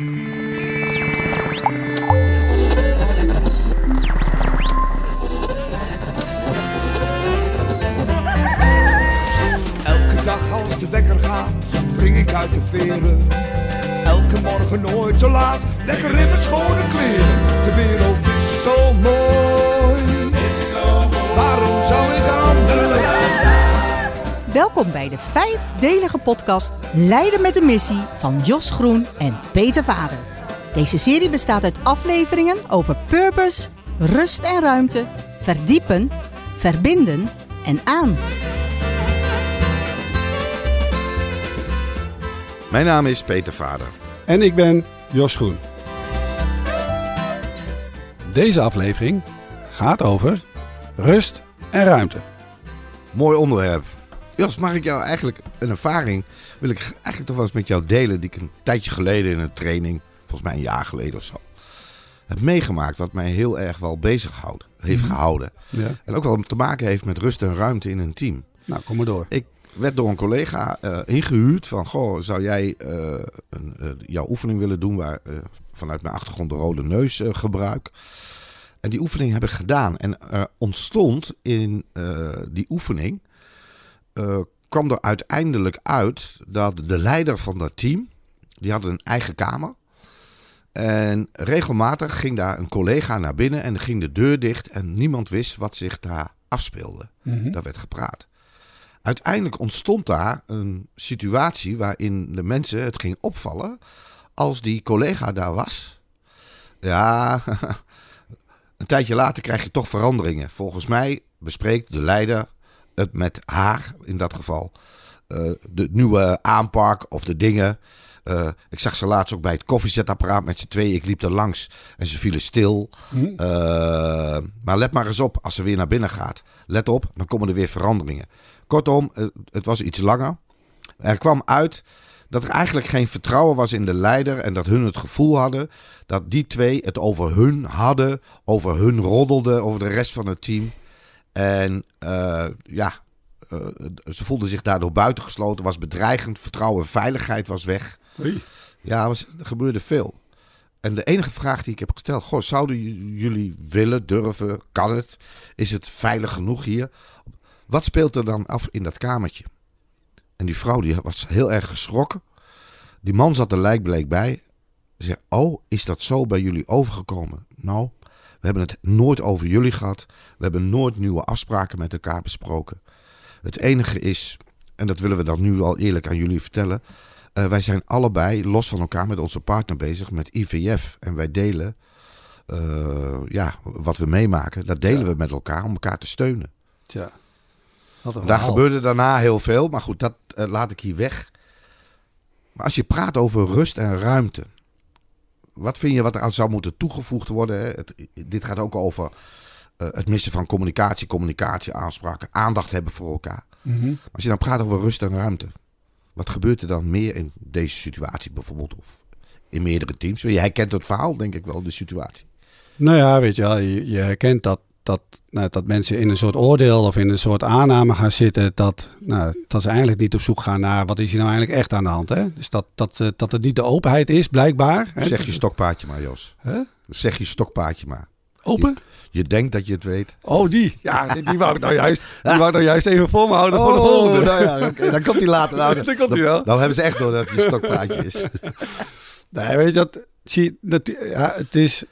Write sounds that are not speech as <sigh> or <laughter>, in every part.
Elke dag als de wekker gaat, spring ik uit de veren. Elke morgen nooit te laat, lekker in mijn schone kleren. De wereld is zo mooi, Welkom bij de vijfdelige podcast Leiden met de missie van Jos Groen en Peter Vader. Deze serie bestaat uit afleveringen over purpose, rust en ruimte, verdiepen, verbinden en aan. Mijn naam is Peter Vader. En ik ben Jos Groen. Deze aflevering gaat over rust en ruimte. Mooi onderwerp. Jos, mag ik jou eigenlijk een ervaring, wil ik eigenlijk toch wel eens met jou delen, die ik een tijdje geleden in een training, volgens mij een jaar geleden of zo, heb meegemaakt, wat mij heel erg wel bezig houdt, heeft gehouden. Ja. En ook wel te maken heeft met rust en ruimte in een team. Nou, kom maar door. Ik werd door een collega eh, ingehuurd van, goh, zou jij eh, een, eh, jouw oefening willen doen waar vanuit mijn achtergrond de rode neus gebruik. En die oefening heb ik gedaan. En er ontstond in die oefening, eh, kwam er uiteindelijk uit dat de leider van dat team, die had een eigen kamer. En regelmatig ging daar een collega naar binnen en ging de deur dicht en niemand wist wat zich daar afspeelde. Daar werd gepraat. Uiteindelijk ontstond daar een situatie waarin de mensen het ging opvallen als die collega daar was. Ja, <laughs> een tijdje later krijg je toch veranderingen. Volgens mij bespreekt de leider het met haar, in dat geval, eh, de nieuwe aanpak of de dingen. Eh, ik zag ze laatst ook bij het koffiezetapparaat met z'n tweeën. Ik liep er langs en ze vielen stil. Eh, maar let maar eens op als ze weer naar binnen gaat. Let op, dan komen er weer veranderingen. Kortom, het was iets langer. Er kwam uit dat er eigenlijk geen vertrouwen was in de leider en dat hun het gevoel hadden dat die twee het over hun hadden, over hun roddelden, over de rest van het team. En eh, ja, eh, ze voelden zich daardoor buitengesloten, was bedreigend, vertrouwen en veiligheid was weg. Oei. Ja, was, er gebeurde veel. En de enige vraag die ik heb gesteld, goh, zouden jullie willen, durven, kan het? Is het veilig genoeg hier? Wat speelt er dan af in dat kamertje? En die vrouw die was heel erg geschrokken. Die man zat er lijkbleek bij. Ze zei, oh, is dat zo bij jullie overgekomen? Nou, we hebben het nooit over jullie gehad. We hebben nooit nieuwe afspraken met elkaar besproken. Het enige is, en dat willen we dan nu al eerlijk aan jullie vertellen. eh, wij zijn allebei los van elkaar met onze partner bezig met IVF. En wij delen eh, ja, wat we meemaken. Dat delen we met elkaar om elkaar te steunen. Een Daar gebeurde daarna heel veel, maar goed, dat eh, laat ik hier weg. Maar als je praat over rust en ruimte, wat vind je wat er aan zou moeten toegevoegd worden? Hè? Het, dit gaat ook over eh, het missen van communicatie, communicatie, aanspraken, aandacht hebben voor elkaar. Mhm. Als je dan praat over rust en ruimte, wat gebeurt er dan meer in deze situatie bijvoorbeeld? Of in meerdere teams? Je herkent het verhaal, denk ik wel, de situatie. Nou ja, weet je wel, je, je herkent dat, dat, nou, dat mensen in een soort oordeel of in een soort aanname gaan zitten. Dat, nou, dat ze eigenlijk niet op zoek gaan naar wat is hier nou eigenlijk echt aan de hand. Hè? Dus dat, dat, eh, dat het niet de openheid is, blijkbaar. Hè? Zeg je stokpaardje maar, Jos. Hè? Zeg je stokpaardje maar. Open? Je denkt dat je het weet. Oh, die. Ja, die, die wou ik nou juist, die wou ik nou juist even voor me houden voor de volgende. nou ja, dan komt hij later. Nou, <laughs> Dan komt hij wel. Dan hebben ze echt door dat het een stokpaardje is. <laughs> Nee, weet je dat, zie, dat ja, het, is,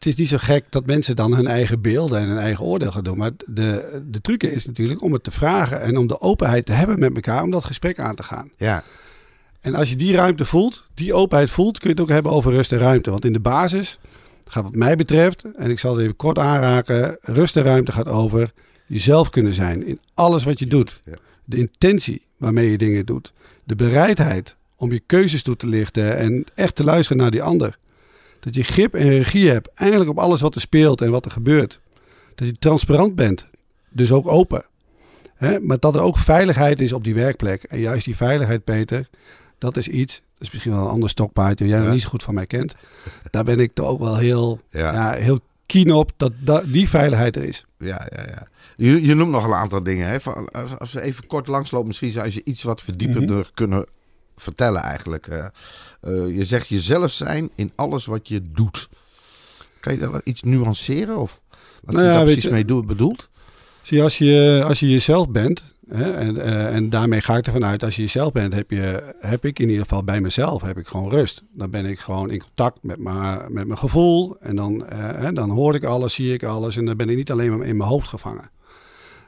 het is niet zo gek dat mensen dan hun eigen beelden en hun eigen oordeel gaan doen. Maar de, de truc is natuurlijk om het te vragen en om de openheid te hebben met elkaar om dat gesprek aan te gaan. Ja, En als je die ruimte voelt, die openheid voelt, kun je het ook hebben over rust en ruimte. Want in de basis gaat wat mij betreft, en ik zal het even kort aanraken, rust en ruimte gaat over jezelf kunnen zijn in alles wat je doet. De intentie waarmee je dingen doet. De bereidheid om je keuzes toe te lichten en echt te luisteren naar die ander. Dat je grip en regie hebt eigenlijk op alles wat er speelt en wat er gebeurt. Dat je transparant bent, dus ook open. Hè? Maar dat er ook veiligheid is op die werkplek. En juist die veiligheid, Peter, dat is iets, dat is misschien wel een ander stokpaardje, jij Ja. nog niet zo goed van mij kent. Daar ben ik toch ook wel heel, Ja. ja. heel keen op dat, dat die veiligheid er is. ja, ja. ja. Je, je noemt nog een aantal dingen. Hè? Van, als, als we even kort langslopen, misschien zou je iets wat verdiepender kunnen vertellen eigenlijk. Eh, eh, je zegt jezelf zijn in alles wat je doet. Kan je daar iets nuanceren? Of wat Nou je ja, daar precies je- mee doe- bedoelt? Zie, als je, als je jezelf bent, hè, en, eh, en daarmee ga ik ervan uit, als je jezelf bent, heb, je, heb ik in ieder geval bij mezelf heb ik gewoon rust. Dan ben ik gewoon in contact met, mijn- met mijn gevoel. En dan, eh, dan hoor ik alles, zie ik alles. En dan ben ik niet alleen maar in mijn hoofd gevangen.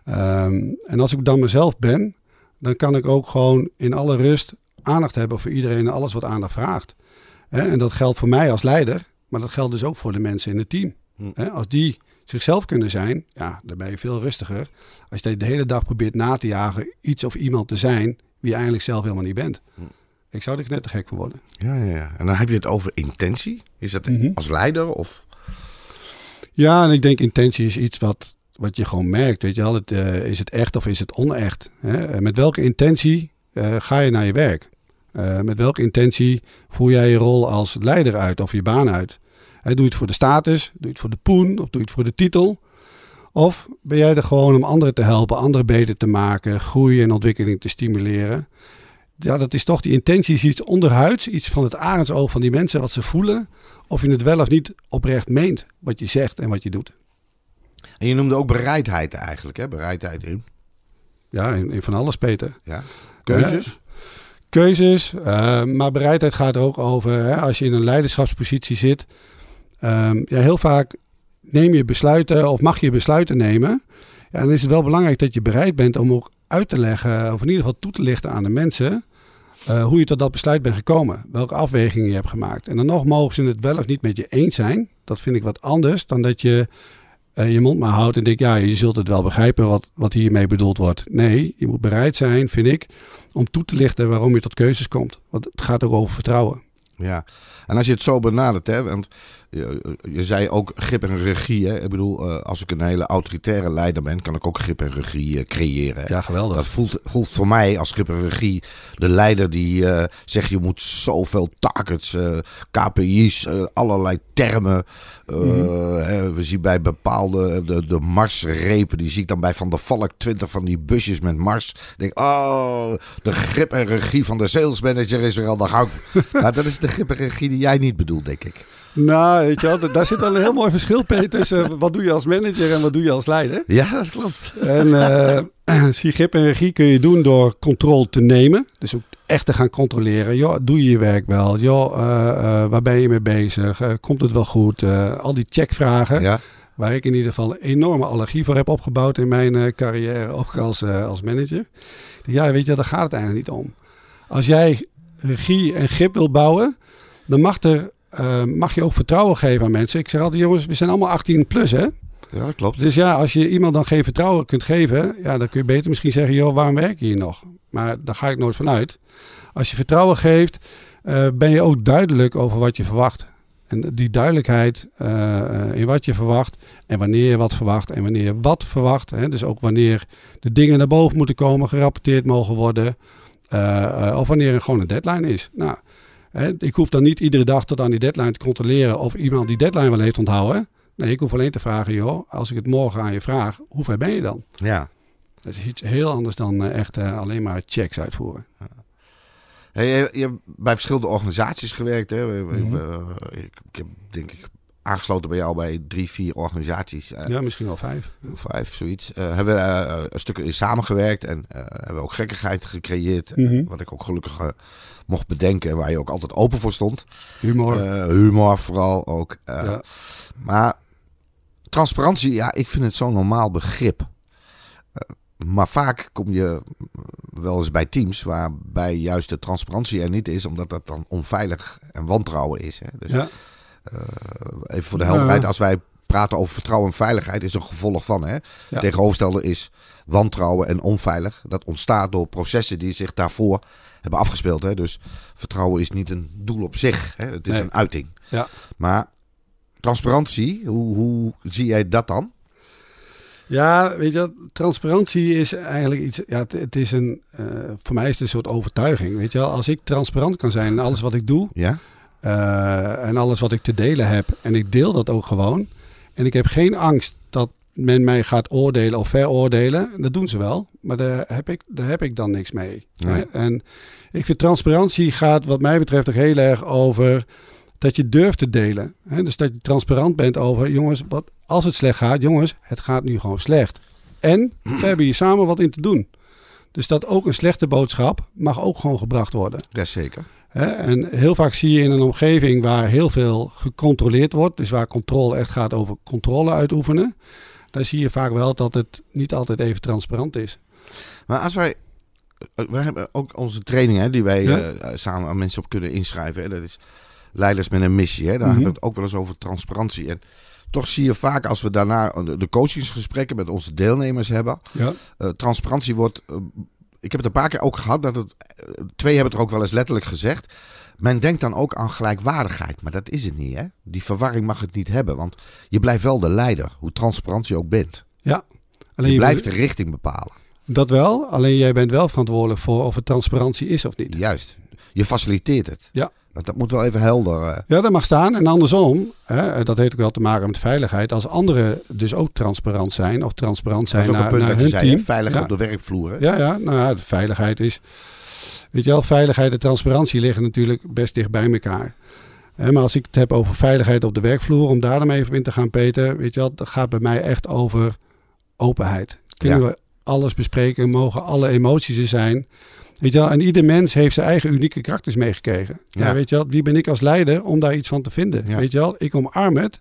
Ehm, en als ik dan mezelf ben, dan kan ik ook gewoon in alle rust aandacht hebben voor iedereen en alles wat aandacht vraagt. En dat geldt voor mij als leider, maar dat geldt dus ook voor de mensen in het team. Hm. Als die zichzelf kunnen zijn, ja, dan ben je veel rustiger. Als je de hele dag probeert na te jagen iets of iemand te zijn wie je eigenlijk zelf helemaal niet bent. Hm. Ik zou er net te gek van worden. Ja, ja, ja. En dan heb je het over intentie. Is dat Mhm. als leider of... Ja, en ik denk intentie is iets wat, wat je gewoon merkt. Weet je wel, het, eh, is het echt of is het onecht? Hè? Met welke intentie eh, ga je naar je werk? Eh, met welke intentie voer jij je rol als leider uit of je baan uit? Hè, doe je het voor de status? Doe je het voor de poen? Of doe je het voor de titel? Of ben jij er gewoon om anderen te helpen, anderen beter te maken, groei en ontwikkeling te stimuleren? Ja, dat is toch, die intentie is iets onderhuids, iets van het arendsoog van die mensen, wat ze voelen. Of je het wel of niet oprecht meent, wat je zegt en wat je doet. En je noemde ook bereidheid eigenlijk, hè? Bereidheid in. Ja, in, in van alles, Peter. Ja. Keuzes. Keuzes, eh, maar bereidheid gaat er ook over. Hè, als je in een leiderschapspositie zit, ehm, ja, heel vaak neem je besluiten of mag je besluiten nemen. Ja, dan is het wel belangrijk dat je bereid bent om ook uit te leggen, of in ieder geval toe te lichten aan de mensen, eh, hoe je tot dat besluit bent gekomen. Welke afwegingen je hebt gemaakt. En dan nog mogen ze het wel of niet met je eens zijn. Dat vind ik wat anders dan dat je je mond maar houdt en denkt, ja, je zult het wel begrijpen wat, wat hiermee bedoeld wordt. Nee, je moet bereid zijn, vind ik, om toe te lichten waarom je tot keuzes komt. Want het gaat ook over vertrouwen. Ja, en als je het zo benadert, hè, want je, je zei ook grip en regie. Hè? Ik bedoel, eh, als ik een hele autoritaire leider ben, kan ik ook grip en regie eh, creëren. hè. Ja, geweldig. Dat voelt, voelt voor mij als grip en regie de leider die eh, zegt je moet zoveel targets, KPI's, allerlei termen. eh, hè, we zien bij bepaalde, de, de Marsrepen, die zie ik dan bij Van der Valk 20 van die busjes met Mars. Ik denk, oh, de grip en regie van de salesmanager is weer aan de gang. <laughs> nou, dat is de grip en regie die jij niet bedoelt, denk ik. Nou, weet je wel, daar zit al een heel mooi verschil, Peter, tussen wat doe je als manager en wat doe je als leider. Ja, dat klopt. En eh <clears throat> zie, grip en regie kun je doen door controle te nemen. Dus ook echt te gaan controleren. Joh, doe je je werk wel? Joh, eh, eh, waar ben je mee bezig? Eh, komt het wel goed? Eh, al die checkvragen. Ja, Waar ik in ieder geval een enorme allergie voor heb opgebouwd in mijn eh, carrière, ook als, eh, als manager. Ja, weet je, daar gaat het eigenlijk niet om. Als jij regie en grip wil bouwen, dan mag, er, eh, mag je ook vertrouwen geven aan mensen. Ik zeg altijd, jongens, we zijn allemaal 18 plus, hè? ja, dat klopt. Dus ja, als je iemand dan geen vertrouwen kunt geven, ja, dan kun je beter misschien zeggen, joh, waarom werk je hier nog? Maar daar ga ik nooit van uit. Als je vertrouwen geeft, eh, ben je ook duidelijk over wat je verwacht. En die duidelijkheid eh, in wat je verwacht en wanneer je wat verwacht en wanneer je wat verwacht. Hè, dus ook wanneer de dingen naar boven moeten komen, gerapporteerd mogen worden. of wanneer er gewoon een deadline is. Nou, ik hoef dan niet iedere dag tot aan die deadline te controleren of iemand die deadline wel heeft onthouden. Nee, ik hoef alleen te vragen, joh, als ik het morgen aan je vraag, hoe ver ben je dan? Ja. Dat is iets heel anders dan eh, echt eh, alleen maar checks uitvoeren. Hey, je, je hebt bij verschillende organisaties gewerkt. Hè? Mhm. ik, ik heb denk ik aangesloten bij jou bij drie, vier organisaties. eh, Ja, misschien wel vijf. Vijf, zoiets. Eh, hebben we eh, een stuk in samengewerkt en hebben we ook gekkigheid gecreëerd. Mhm. Wat ik ook gelukkig mocht bedenken en waar je ook altijd open voor stond. Humor. Humor vooral ook. Ja. Maar transparantie, ja, ik vind het zo'n normaal begrip. Maar vaak kom je wel eens bij teams waarbij juist de transparantie er niet is, omdat dat dan onveilig en wantrouwen is. Hè. Dus ja. Even voor de helderheid, als wij praten over vertrouwen en veiligheid, is een gevolg van. Hè. Ja. Tegenovergestelde is wantrouwen en onveilig. Dat ontstaat door processen die zich daarvoor hebben afgespeeld. Hè. Dus vertrouwen is niet een doel op zich, hè. het is Nee. een uiting. Ja. Maar transparantie, hoe, hoe zie jij dat dan? Ja, weet je, transparantie is eigenlijk iets. Ja, het, het is een. eh, voor mij is het een soort overtuiging. Weet je wel, als ik transparant kan zijn in alles wat ik doe Ja? Eh, en alles wat ik te delen heb, en ik deel dat ook gewoon, en ik heb geen angst dat men mij gaat oordelen of veroordelen. Dat doen ze wel, maar daar heb ik, daar heb ik dan niks mee. Nee. Hè? En ik vind transparantie gaat wat mij betreft ook heel erg over dat je durft te delen. Hè? Dus dat je transparant bent over, jongens, wat, als het slecht gaat, jongens, het gaat nu gewoon slecht. En we hebben hier samen wat in te doen. Dus dat ook een slechte boodschap mag ook gewoon gebracht worden. Jazeker. En heel vaak zie je in een omgeving waar heel veel gecontroleerd wordt, dus waar controle echt gaat over controle uitoefenen, dan zie je vaak wel dat het niet altijd even transparant is. Maar als wij. eh, We hebben ook onze training hè, die wij Ja. eh, samen aan mensen op kunnen inschrijven. Hè. Dat is leiders met een missie. Hè. Daar Mhm. hebben we het ook wel eens over transparantie. En toch zie je vaak als we daarna de coachingsgesprekken met onze deelnemers hebben. Ja, eh, transparantie wordt. eh, ik heb het een paar keer ook gehad. Dat het, eh, twee hebben het er ook wel eens letterlijk gezegd. Men denkt dan ook aan gelijkwaardigheid. Maar dat is het niet. Hè? Die verwarring mag het niet hebben. Want je blijft wel de leider. Hoe transparant je ook bent. ja. Je, Alleen je blijft bent- de richting bepalen. dat wel, alleen jij bent wel verantwoordelijk voor of het transparantie is of niet. Juist. Je faciliteert het. Ja. Dat, dat moet wel even helder. eh, Ja, dat mag staan. En andersom, hè, dat heeft ook wel te maken met veiligheid. Als anderen dus ook transparant zijn of transparant zijn naar, naar hun zei. hè? team. Veilig ja, op de werkvloer. Hè? Ja, ja, nou ja, de veiligheid is. Weet je wel, veiligheid en transparantie liggen natuurlijk best dicht bij elkaar. Hè, maar als ik het heb over veiligheid op de werkvloer, om daar dan even in te gaan, Peter, weet je wel, dat gaat bij mij echt over openheid. Kunnen Ja. we alles bespreken, mogen alle emoties er zijn. Weet je wel, en ieder mens heeft zijn eigen unieke karakters meegekregen. Ja. Ja. weet je wel, wie ben ik als leider om daar iets van te vinden? Ja. Weet je wel, ik omarm het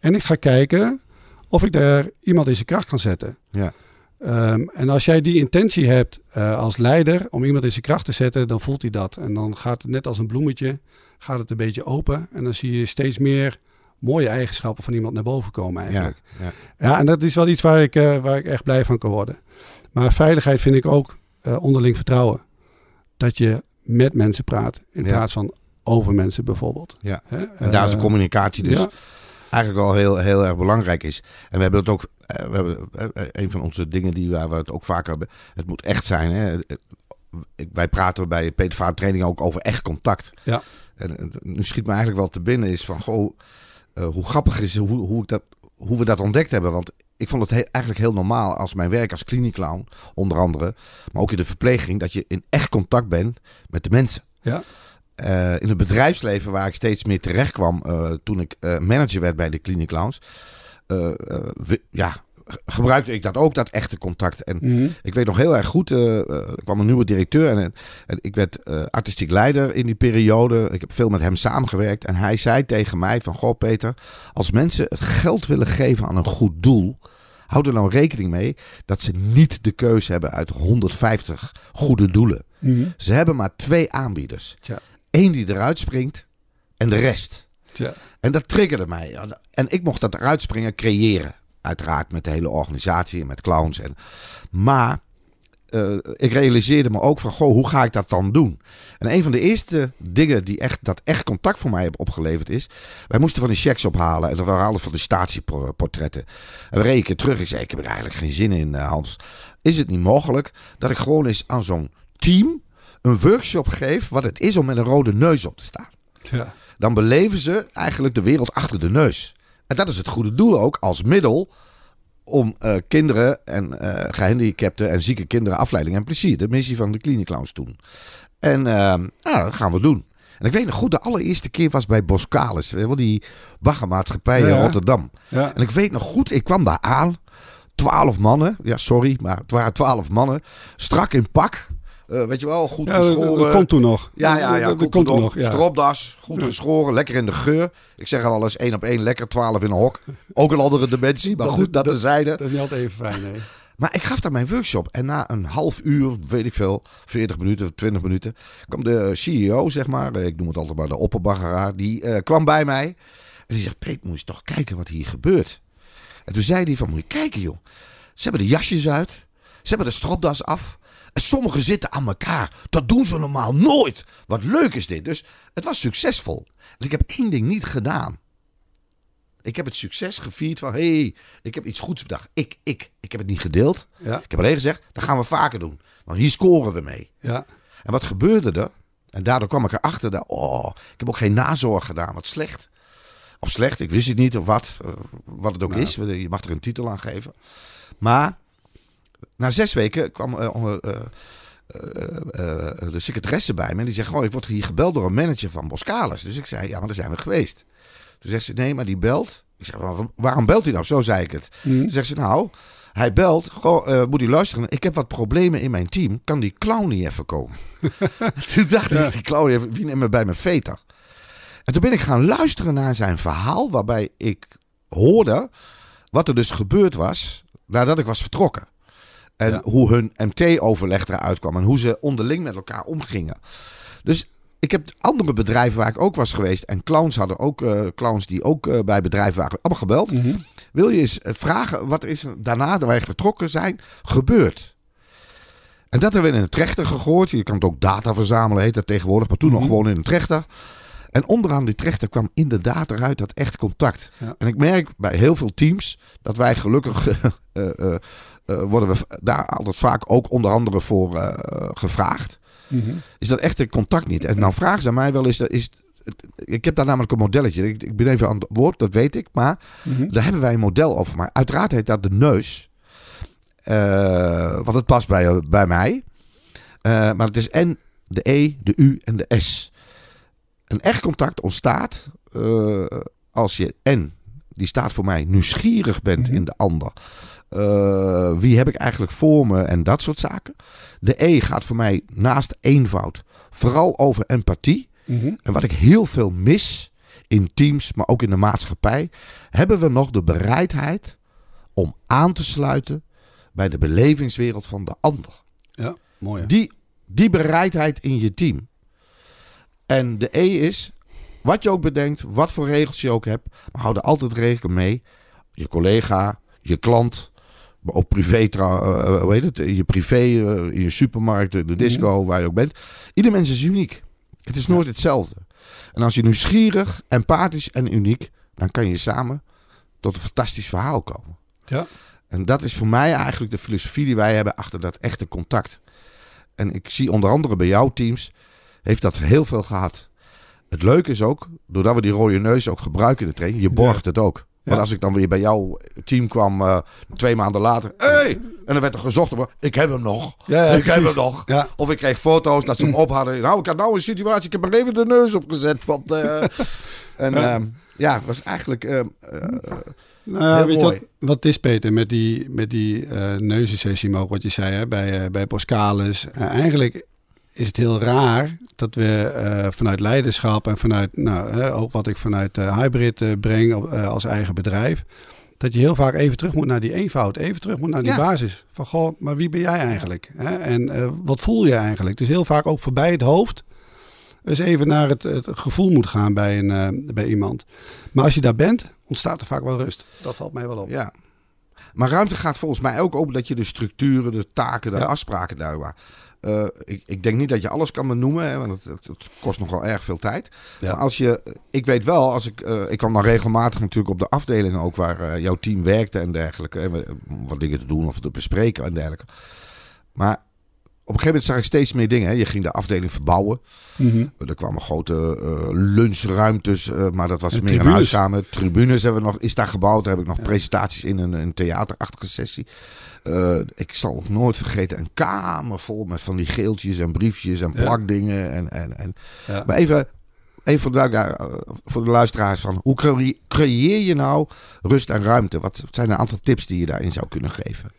en ik ga kijken of ik daar iemand in zijn kracht kan zetten. Ja. Ehm, en als jij die intentie hebt eh, als leider om iemand in zijn kracht te zetten, dan voelt hij dat. En dan gaat het net als een bloemetje, gaat het een beetje open. En dan zie je steeds meer mooie eigenschappen van iemand naar boven komen Ja, eigenlijk. ja. Ja, en dat is wel iets waar ik, eh, waar ik echt blij van kan worden. Maar veiligheid vind ik ook eh, onderling vertrouwen. Dat je met mensen praat in Ja. plaats van over mensen bijvoorbeeld. Ja. En daar is de Eh, communicatie dus ja. eigenlijk wel heel, heel erg belangrijk is. En we hebben het ook, eh, we hebben, eh, een van onze dingen die waar we het ook vaker hebben, het moet echt zijn. Hè? Wij praten bij Peter Vaart Training ook over echt contact. Ja. En eh, nu schiet me eigenlijk wel te binnen is van, goh, eh, hoe grappig is hoe, hoe, ik dat, hoe we dat ontdekt hebben. Want ik vond het he- eigenlijk heel normaal als mijn werk als kliniekclown, onder andere, maar ook in de verpleging, dat je in echt contact bent met de mensen. Ja. Eh, in het bedrijfsleven waar ik steeds meer terecht kwam eh, toen ik eh, manager werd bij de Clinic Lounge, we- ja, ge- gebruikte ik dat ook, dat echte contact. En Mhm. ik weet nog heel erg goed, er kwam een nieuwe directeur en, en ik werd artistiek leider in die periode. Ik heb veel met hem samengewerkt en hij zei tegen mij van, goh Peter, als mensen het geld willen geven aan een goed doel, hou er nou rekening mee dat ze niet de keuze hebben uit 150 goede doelen. Mhm. Ze hebben maar twee aanbieders. Tja. Eén die eruit springt en de rest. Tja. En dat triggerde mij. En ik mocht dat eruit springen creëren. Uiteraard met de hele organisatie en met clowns. En, maar eh, ik realiseerde me ook van, goh, hoe ga ik dat dan doen? En een van de eerste dingen die echt, dat echt contact voor mij heeft opgeleverd is... Wij moesten van die checks ophalen en we haalden van de statieportretten. En we keer terug. Ik zei, ik heb er eigenlijk geen zin in, eh, Hans. Is het niet mogelijk dat ik gewoon eens aan zo'n team een workshop geef... wat het is om met een rode neus op te staan? Tja. dan beleven ze eigenlijk de wereld achter de neus. En dat is het goede doel ook als middel om eh, kinderen en eh, gehandicapten en zieke kinderen afleiding en plezier. De missie van de Clinic Lounge doen. En eh, nou, dat gaan we doen. En ik weet nog goed, de allereerste keer was bij Boskalis, wel, die baggermaatschappij in Ja. Rotterdam. Ja. En ik weet nog goed, ik kwam daar aan. Twaalf mannen. Ja, sorry, maar het waren twaalf mannen. Strak in pak. Eh, weet je wel, goed Ja, geschoren. dat komt toen nog. Ja, ja, ja. Dat, komt komt toen nog. nog. Ja. Stropdas, goed geschoren, lekker in de geur. Ik zeg al eens één op één, lekker 12 in een hok. Ook een andere dimensie, maar <laughs> Dat goed, dat dat- terzijde. Dat is niet altijd even fijn, nee. Maar ik gaf daar mijn workshop. En na een half uur, weet ik veel, 40 minuten, 20 minuten, kwam de CEO, zeg maar, eh, ik noem het altijd maar de opperbaggeraar, die eh, kwam bij mij. En die zegt, Peet, moet je toch kijken wat hier gebeurt. En toen zei hij van, moet je kijken joh. Ze hebben de jasjes uit. Ze hebben de stropdas af. En sommigen zitten aan elkaar. Dat doen ze normaal nooit. Wat leuk is dit. Dus het was succesvol. En ik heb één ding niet gedaan. Ik heb het succes gevierd van, hé, hey, ik heb iets goeds bedacht. Ik, ik, ik heb het niet gedeeld. Ja. Ik heb alleen gezegd, dat gaan we vaker doen. Want hier scoren we mee. Ja. En wat gebeurde er? En daardoor kwam ik erachter, dat, oh, ik heb ook geen nazorg gedaan, wat slecht. Of slecht, ik wist het niet of wat. eh, wat het ook Nou. is. Je mag er een titel aan geven. Maar na zes weken kwam eh, eh, eh, de secretaresse bij me. En die zegt gewoon, ik word hier gebeld door een manager van Boskalis. Dus ik zei, ja, maar daar zijn we geweest. Toen zegt ze, nee, maar die belt. Ik zeg, "Maar waarom belt hij nou? Zo zei ik het. Mhm. Toen zegt ze, nou, hij belt. Goh, moet hij luisteren? Ik heb wat problemen in mijn team. Kan die clown niet even komen? <laughs> toen dacht ik, die clown, even- wie neemt me bij mijn veter? En toen ben ik gaan luisteren naar zijn verhaal. Waarbij ik hoorde wat er dus gebeurd was nadat ik was vertrokken. En Ja. hoe hun MT-overleg eruit kwam. En hoe ze onderling met elkaar omgingen. Dus ik heb andere bedrijven waar ik ook was geweest. En clowns hadden ook eh, clowns die ook eh, bij bedrijven waren. Allemaal gebeld. Mhm. Wil je eens eh, vragen wat is er daarna, dat wij vertrokken zijn, gebeurd? En dat hebben we in een trechter gegooid. Je kan het ook data verzamelen, heet dat tegenwoordig. Maar toen nog Mhm. gewoon in een trechter. En onderaan die trechter kwam inderdaad eruit dat echt contact. Ja. En ik merk bij heel veel teams dat wij gelukkig <laughs> eh, worden we daar altijd vaak ook onder andere voor gevraagd. Mhm. Is dat echte contact niet? En nou vragen ze aan mij wel eens, is, ik heb daar namelijk een modelletje. Ik, ik ben even aan het woord, dat weet ik. Maar Mhm. daar hebben wij een model over. Maar uiteraard heet dat de neus. Want het past bij, bij mij. Maar het is N, de E, de U en de S. Een echt contact ontstaat eh, als je N, die staat voor mij, nieuwsgierig bent Mhm. in de ander. Eh, wie heb ik eigenlijk voor me en dat soort zaken. De E gaat voor mij naast eenvoud vooral over empathie. Mhm. En wat ik heel veel mis in teams, maar ook in de maatschappij, hebben we nog de bereidheid om aan te sluiten bij de belevingswereld van de ander. Ja, mooi. hè? Die, die bereidheid in je team. En de E is, wat je ook bedenkt, wat voor regels je ook hebt, maar hou er altijd rekening mee. Je collega, je klant, maar ook privé, eh, hoe heet het, je privé, eh, in je supermarkt, de disco, waar je ook bent. Ieder mens is uniek. Het is nooit hetzelfde. En als je nieuwsgierig, empathisch en uniek, dan kan je samen tot een fantastisch verhaal komen. Ja. En dat is voor mij eigenlijk de filosofie die wij hebben achter dat echte contact. En ik zie onder andere bij jouw teams, heeft dat heel veel gehad. Het leuke is ook, doordat we die rode neus ook gebruiken in de training, je borgt het ook. Want Ja. als ik dan weer bij jouw team kwam, eh, twee maanden later, hey! en dan werd er gezocht, op, ik heb hem nog, Ja, ja, ik heb hem nog. Of ik kreeg foto's dat ze hem op hadden. Nou, ik had nou een situatie, ik heb er even de neus opgezet. Want, eh, <laughs> en ja. ja, het was eigenlijk... eh, Nou weet je wat, is, Peter, met die, met die neuzensessie, maar wat je zei hè, bij, bij Boskalis. Eh, eigenlijk is het heel raar dat we eh, vanuit leiderschap en vanuit, nou, ook wat ik vanuit eh, Hybrid eh, breng op, als eigen bedrijf, dat je heel vaak even terug moet naar die eenvoud, even terug moet naar die Ja. basis. Van, goh, maar wie ben jij eigenlijk? Hè? En wat voel je eigenlijk? Dus heel vaak ook voorbij het hoofd. Dus even naar het, het gevoel moet gaan bij, een, bij iemand. Maar als je daar bent, ontstaat er vaak wel rust. Dat valt mij wel op. ja. Maar ruimte gaat volgens mij ook om dat je de structuren, de taken, de Ja. afspraken daar waar. Eh, ik, ik denk niet dat je alles kan benoemen, hè, want het, kost nogal erg veel tijd. Ja. Maar als je, ik weet wel, als ik, eh, ik kwam dan regelmatig natuurlijk op de afdelingen ook waar eh, jouw team werkte en dergelijke, en wat dingen te doen of te bespreken en dergelijke. Maar op een gegeven moment zag ik steeds meer dingen. Hè. Je ging de afdeling verbouwen. Mhm. Er kwamen grote eh, lunchruimtes, eh, maar dat was En meer een huiskamer. Tribunes hebben we nog, is daar gebouwd. Daar heb ik nog Ja. presentaties in een, een theaterachtige sessie. Eh, ik zal ook nooit vergeten, een kamer vol met van die geeltjes en briefjes en Ja. plakdingen. En, en, en. Ja. Maar even, even voor, de, voor de luisteraars van, hoe cre- creëer je nou rust en ruimte? Wat zijn een aantal tips die je daarin zou kunnen geven?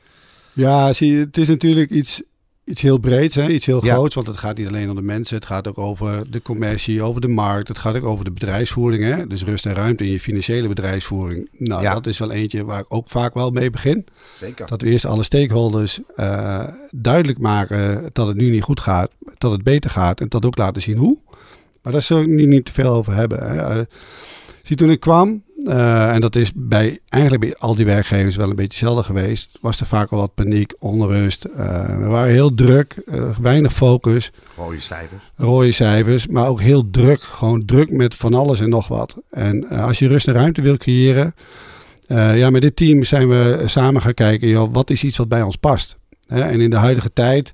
Ja, zie het is natuurlijk iets, iets heel breeds, hè? iets heel Ja. groots. Want het gaat niet alleen om de mensen, het gaat ook over de commercie, over de markt. Het gaat ook over de bedrijfsvoering. Hè? Dus rust en ruimte in je financiële bedrijfsvoering. Nou, Ja. dat is wel eentje waar ik ook vaak wel mee begin. Zeker. Dat we eerst alle stakeholders eh, duidelijk maken dat het nu niet goed gaat, dat het beter gaat. En dat ook laten zien hoe. Maar daar zullen we nu niet te veel over hebben. Hè. Eh, zie, toen ik kwam, eh, en dat is bij eigenlijk bij al die werkgevers wel een beetje hetzelfde geweest, was er vaak al wat paniek, onrust. Eh, we waren heel druk, eh, weinig focus, Rode cijfers. rode cijfers, maar ook heel druk. Gewoon druk met van alles en nog wat. En als je rust en ruimte wil creëren, ja, met dit team zijn we samen gaan kijken, joh, wat is iets wat bij ons past. Hè, en in de huidige tijd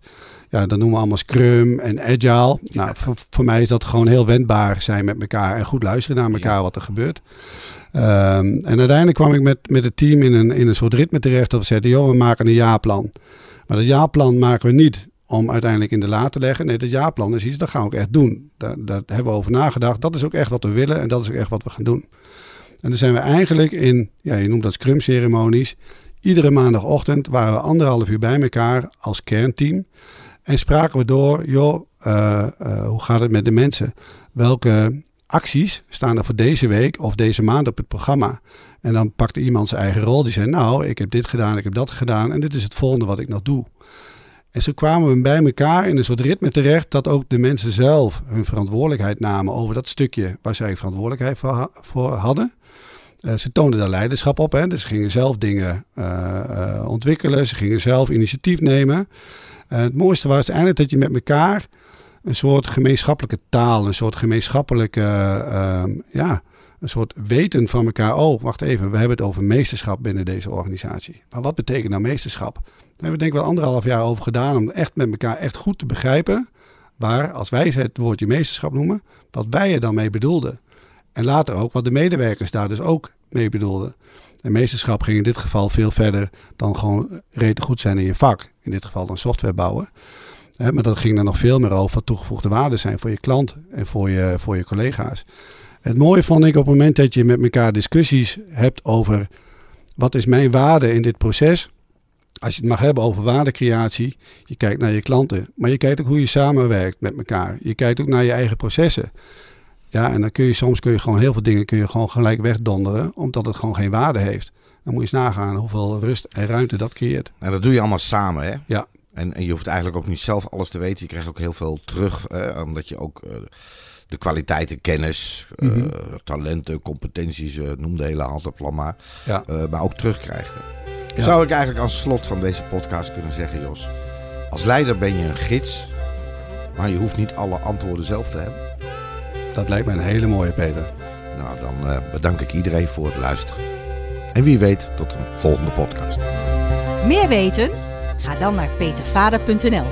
ja, dat noemen we allemaal Scrum en Agile. Nou, voor, voor mij is dat gewoon heel wendbaar zijn met elkaar en goed luisteren naar elkaar wat er gebeurt. Ehm, en uiteindelijk kwam ik met, met het team in een, in een soort ritme terecht dat we zeiden, joh, we maken een jaarplan. Maar dat jaarplan maken we niet om uiteindelijk in de la te leggen. Nee, dat jaarplan is iets, dat gaan we ook echt doen. Daar, hebben we over nagedacht. Dat is ook echt wat we willen en dat is ook echt wat we gaan doen. En dan zijn we eigenlijk in, ja, je noemt dat scrum-ceremonies. Iedere maandagochtend waren we anderhalf uur bij elkaar als kernteam. En spraken we door, joh, uh, uh, hoe gaat het met de mensen? Welke acties staan er voor deze week of deze maand op het programma? En dan pakte iemand zijn eigen rol. Die zei, nou, ik heb dit gedaan, ik heb dat gedaan en dit is het volgende wat ik nog doe. En zo kwamen we bij elkaar in een soort ritme terecht dat ook de mensen zelf hun verantwoordelijkheid namen over dat stukje waar zij verantwoordelijkheid voor hadden. Uh, ze toonden daar leiderschap op. Hè? Dus ze gingen zelf dingen uh, uh, ontwikkelen. Ze gingen zelf initiatief nemen. het mooiste was uiteindelijk dat je met elkaar een soort gemeenschappelijke taal, een soort gemeenschappelijke, ehm, ja, een soort weten van elkaar. Oh, wacht even, we hebben het over meesterschap binnen deze organisatie. Maar wat betekent nou meesterschap? Daar hebben we denk ik wel anderhalf jaar over gedaan om echt met elkaar echt goed te begrijpen waar, als wij het woordje meesterschap noemen, wat wij er dan mee bedoelden. En later ook wat de medewerkers daar dus ook mee bedoelden. En meesterschap ging in dit geval veel verder dan gewoon rete goed zijn in je vak. In dit geval dan software bouwen. Maar dat ging er nog veel meer over wat toegevoegde waarden zijn voor je klant en voor je, voor je collega's. Het mooie vond ik op het moment dat je met elkaar discussies hebt over wat is mijn waarde in dit proces. Als je het mag hebben over waardecreatie, je kijkt naar je klanten, maar je kijkt ook hoe je samenwerkt met elkaar. Je kijkt ook naar je eigen processen. Ja, en dan kun je soms kun je gewoon heel veel dingen kun je gewoon gelijk wegdonderen, omdat het gewoon geen waarde heeft. Dan moet je eens nagaan hoeveel rust en ruimte dat creëert. En dat doe je allemaal samen, hè? Ja. En, en je hoeft eigenlijk ook niet zelf alles te weten. Je krijgt ook heel veel terug, hè, omdat je ook uh, de kwaliteiten, kennis, mm -hmm. uh, talenten, competenties, uh, noem de hele handplan maar, ja. maar ook terugkrijgt. Ja. Zou ik eigenlijk als slot van deze podcast kunnen zeggen, Jos? Als leider ben je een gids, maar je hoeft niet alle antwoorden zelf te hebben. Dat lijkt me een hele mooie, Peter. Nou, dan uh, bedank ik iedereen voor het luisteren. En wie weet, tot een volgende podcast. Meer weten? Ga dan naar petervader.nl.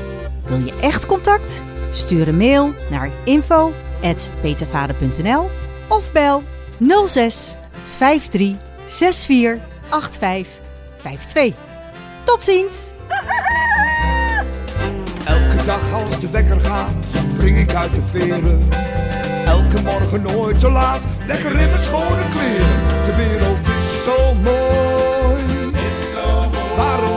Wil je echt contact? Stuur een mail naar info.petervader.nl of bel 06 53 64 85 52. Tot ziens! Elke dag als de wekker gaat, spring ik uit de veren. Elke morgen nooit zo laat, lekker in mijn schone kleren. De wereld is zo mooi, is zo mooi.